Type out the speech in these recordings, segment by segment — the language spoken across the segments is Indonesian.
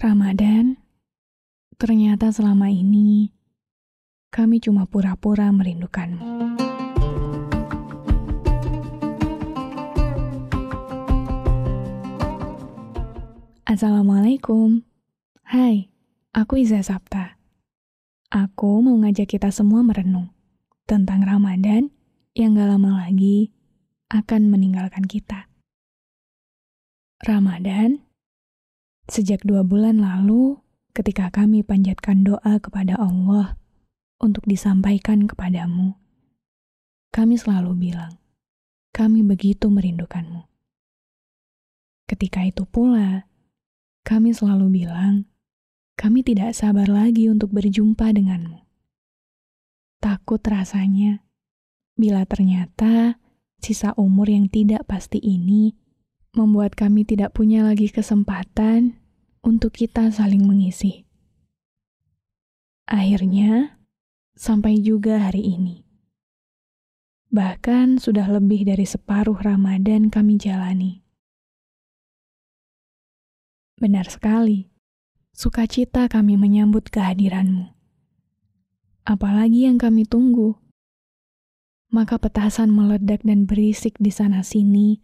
Ramadan, ternyata selama ini kami cuma pura-pura merindukanmu. Assalamualaikum. Hai, aku Iza Sapta. Aku mau ngajak kita semua merenung tentang Ramadan yang gak lama lagi akan meninggalkan kita. Ramadan Sejak dua bulan lalu, ketika kami panjatkan doa kepada Allah untuk disampaikan kepadamu, kami selalu bilang, kami begitu merindukanmu. Ketika itu pula, kami selalu bilang, kami tidak sabar lagi untuk berjumpa denganmu. Takut rasanya, bila ternyata sisa umur yang tidak pasti ini membuat kami tidak punya lagi kesempatan untuk kita saling mengisi. Akhirnya, sampai juga hari ini. Bahkan sudah lebih dari separuh Ramadan kami jalani. Benar sekali, sukacita kami menyambut kehadiranmu. Apalagi yang kami tunggu. Maka petasan meledak dan berisik di sana-sini,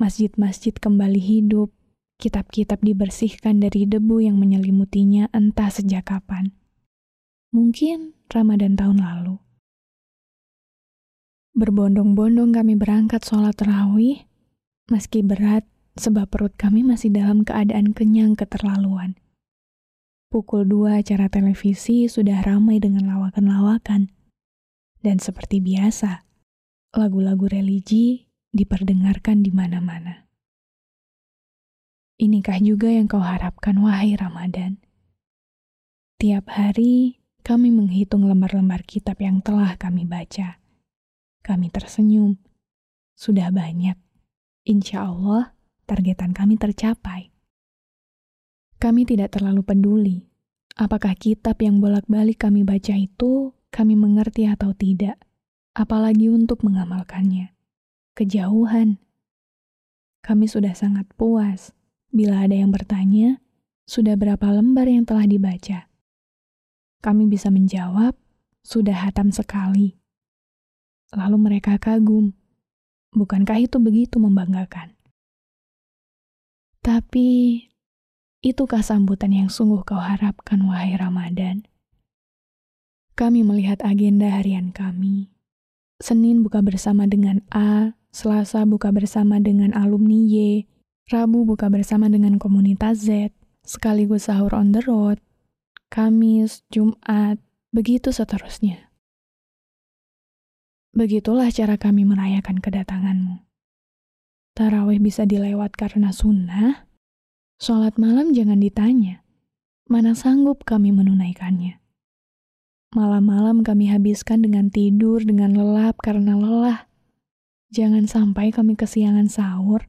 masjid-masjid kembali hidup, kitab-kitab dibersihkan dari debu yang menyelimutinya entah sejak kapan. Mungkin Ramadan tahun lalu. Berbondong-bondong kami berangkat sholat terawih, meski berat sebab perut kami masih dalam keadaan kenyang keterlaluan. Pukul dua acara televisi sudah ramai dengan lawakan-lawakan. Dan seperti biasa, lagu-lagu religi diperdengarkan di mana-mana. Inikah juga yang kau harapkan, wahai Ramadan? Tiap hari kami menghitung lembar-lembar kitab yang telah kami baca. Kami tersenyum. Sudah banyak. Insya Allah, targetan kami tercapai. Kami tidak terlalu peduli apakah kitab yang bolak-balik kami baca itu kami mengerti atau tidak, apalagi untuk mengamalkannya. Kejauhan. Kami sudah sangat puas Bila ada yang bertanya, sudah berapa lembar yang telah dibaca? Kami bisa menjawab, sudah hatam sekali. Lalu mereka kagum. Bukankah itu begitu membanggakan? Tapi, itukah sambutan yang sungguh kau harapkan, wahai Ramadan? Kami melihat agenda harian kami. Senin buka bersama dengan A, Selasa buka bersama dengan alumni Y, Rabu buka bersama dengan komunitas Z, sekaligus sahur on the road, Kamis, Jumat, begitu seterusnya. Begitulah cara kami merayakan kedatanganmu. Tarawih bisa dilewat karena sunnah, sholat malam jangan ditanya, mana sanggup kami menunaikannya. Malam-malam kami habiskan dengan tidur, dengan lelap karena lelah. Jangan sampai kami kesiangan sahur,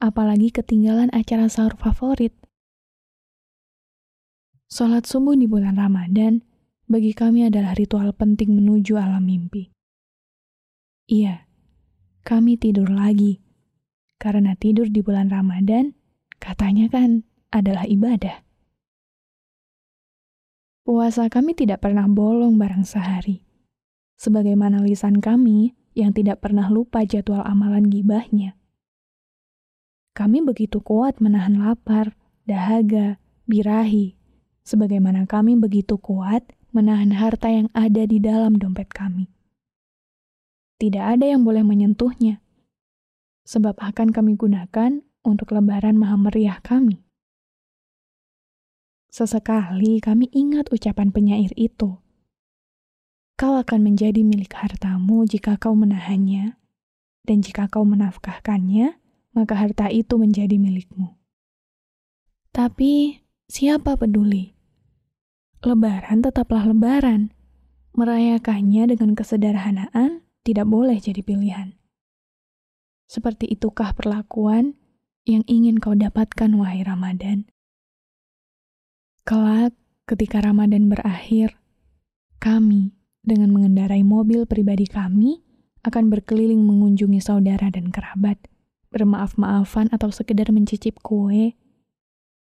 apalagi ketinggalan acara sahur favorit. Sholat subuh di bulan Ramadan bagi kami adalah ritual penting menuju alam mimpi. Iya, kami tidur lagi. Karena tidur di bulan Ramadan, katanya kan adalah ibadah. Puasa kami tidak pernah bolong barang sehari. Sebagaimana lisan kami yang tidak pernah lupa jadwal amalan gibahnya. Kami begitu kuat menahan lapar, dahaga, birahi, sebagaimana kami begitu kuat menahan harta yang ada di dalam dompet kami. Tidak ada yang boleh menyentuhnya, sebab akan kami gunakan untuk lebaran maha meriah kami. Sesekali kami ingat ucapan penyair itu. Kau akan menjadi milik hartamu jika kau menahannya, dan jika kau menafkahkannya, maka harta itu menjadi milikmu. Tapi siapa peduli? Lebaran tetaplah lebaran. Merayakannya dengan kesederhanaan tidak boleh jadi pilihan. Seperti itukah perlakuan yang ingin kau dapatkan, wahai Ramadan? Kelak, ketika Ramadan berakhir, kami, dengan mengendarai mobil pribadi kami, akan berkeliling mengunjungi saudara dan kerabat bermaaf-maafan atau sekedar mencicip kue,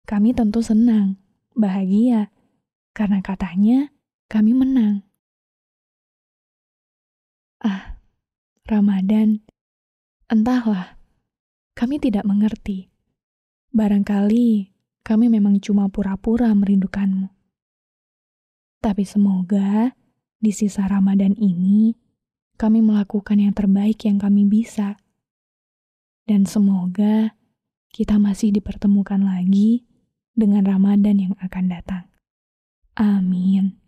kami tentu senang bahagia karena katanya kami menang. Ah, Ramadan, entahlah, kami tidak mengerti. Barangkali kami memang cuma pura-pura merindukanmu. Tapi semoga di sisa Ramadan ini kami melakukan yang terbaik yang kami bisa. Dan semoga kita masih dipertemukan lagi dengan Ramadan yang akan datang. Amin.